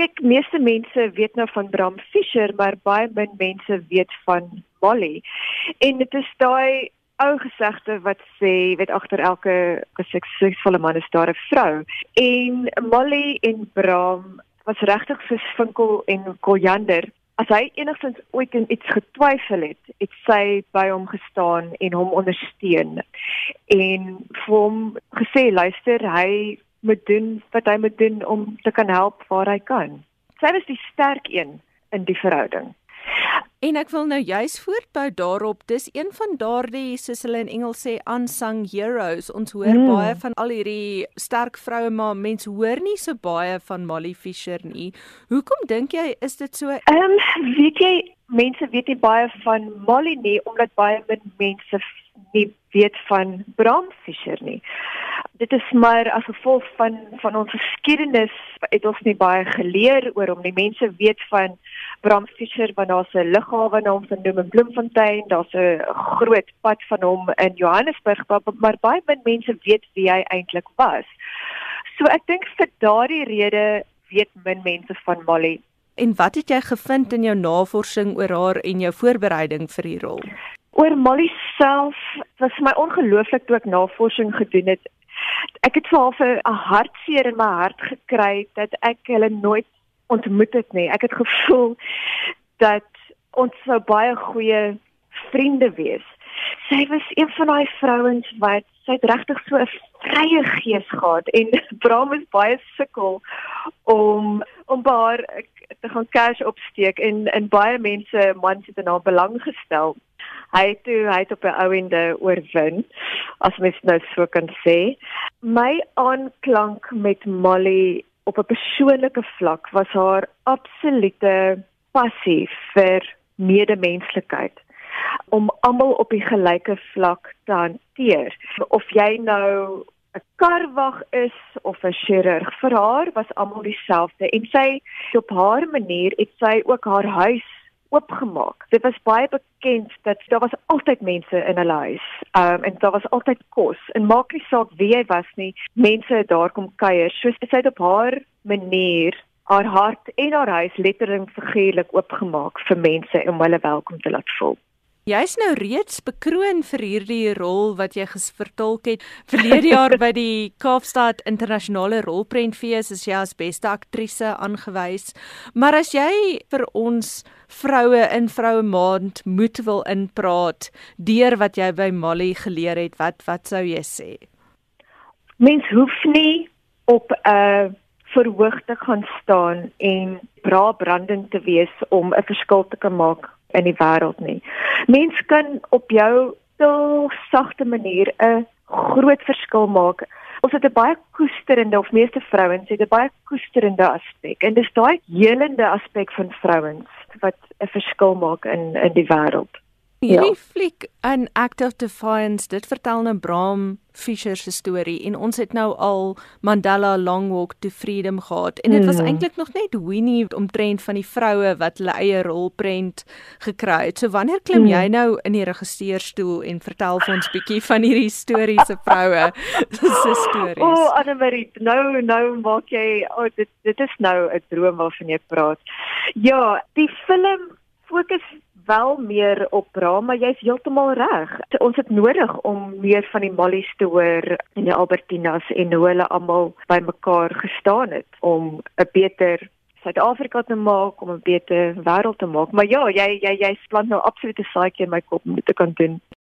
kyk, meeste mense weet nou van Bram Fischer, maar baie min mense weet van Molly. En dit is daai ou gesegde wat sê, weet agter elke suksesvolle man is daar 'n vrou. En Molly en Bram was regtig so Vinkel en Koljander. As hy enigstens ooit in iets getwyfel het, het sy by hom gestaan en hom ondersteun. En vir hom gesê, luister, hy moet doen wat hy moet doen om te kan help waar hy kan. Sy was die sterk een in die verhouding. En ek wil nou juis voortbou daarop. Dis een van daardie soos hulle in Engels sê unsung heroes. Ons hoor mm. baie van al hierdie sterk vroue, maar mense hoor nie so baie van Molly Fischer nie. Hoekom dink jy is dit so? Ehm um, weet jy mense weet nie baie van Molly nie omdat baie min mense nie weet van Bram Fischer nie dit is maar as gevolg van van ons geskiedenis het ons nie baie geleer oor hom nie. Mense weet van Bram Fischer want daar's 'n lughawe na hom genoem in Bloemfontein, daar's 'n groot pad van hom in Johannesburg, maar, maar baie min mense weet wie hy eintlik was. So ek dink vir daardie rede weet min mense van Molly. En wat het jy gevind in jou navorsing oor haar en jou voorbereiding vir die rol? Oor Molly self was my ongelooflik toe ek navorsing gedoen het ek het vir 'n hartseer in my hart gekry dat ek hulle nooit ontmoet het nie. Ek het gevoel dat ons sou baie goeie vriende wees. Sy was een van daai vrouens wat sy het regtig so 'n vrye gees gehad en Bram is baie sukkel om om haar te gaan cash opsteek en en baie mense mans het in haar belang gestel hy het toe hy het op 'n ouende oorwin as mens nou so kan sê. My aanklank met Molly op 'n persoonlike vlak was haar absolute passie vir medemenslikheid. Om almal op die gelyke vlak te hanteer. Of jy nou 'n karwag is of 'n chirurg vir haar was almal dieselfde en sy op haar manier het sy ook haar huis oopgemaak. Dit was baie bekend dat daar was altyd mense in hulle huis. Um en daar was altyd kos. En maak nie saak wie jy was nie, mense het daar kom kuier. So sy het op haar manier haar hart en haar huis letterlik figuurlik oopgemaak vir mense om hulle welkom te laat voel. Jy's nou reeds bekroon vir hierdie rol wat jy gesvertolk het. Verlede jaar by die Kaapstad Internasionale Rolprentfees is jy as beste aktrise aangewys. Maar as jy vir ons vroue in vroue maand moet wil inpraat deur wat jy by Molly geleer het, wat wat sou jy sê? Mens hoef nie op 'n uh, verhoog te gaan staan en bra brandend te wees om 'n verskil te kan maak in die wêreld nie. Mens kan op jou stil sagte manier 'n groot verskil maak. Ons het 'n baie koesterende of meeste vrouens het 'n baie koesterende aspek en dis daai helende aspek van vrouens wat 'n verskil maak in in die wêreld. Hierdie ja. fliek in Act of Defiance, dit vertel nou Bram Fischer se storie en ons het nou al Mandela Long Walk to Freedom gehad en dit was mm. eintlik nog net Winnie omtrent van die vroue wat hulle eie rolprent gekry het. So wanneer klim mm. jy nou in die regisseurstoel en vertel vir ons bietjie van hierdie historiese vroue se stories? O, oh, Anne-Marie, nou nou maak jy oh, dit dit is nou 'n droom waarvan jy praat. Ja, die film fokus wel meer op bra, maar jy's heeltemal reg. Ons het nodig om meer van die Mollies te hoor en die Albertinas en hoe hulle almal bymekaar gestaan het om 'n beter Suid-Afrika te maak, om 'n beter wêreld te maak. Maar ja, jy jy jy plant nou absolute saadjie in my kop om dit te kan doen.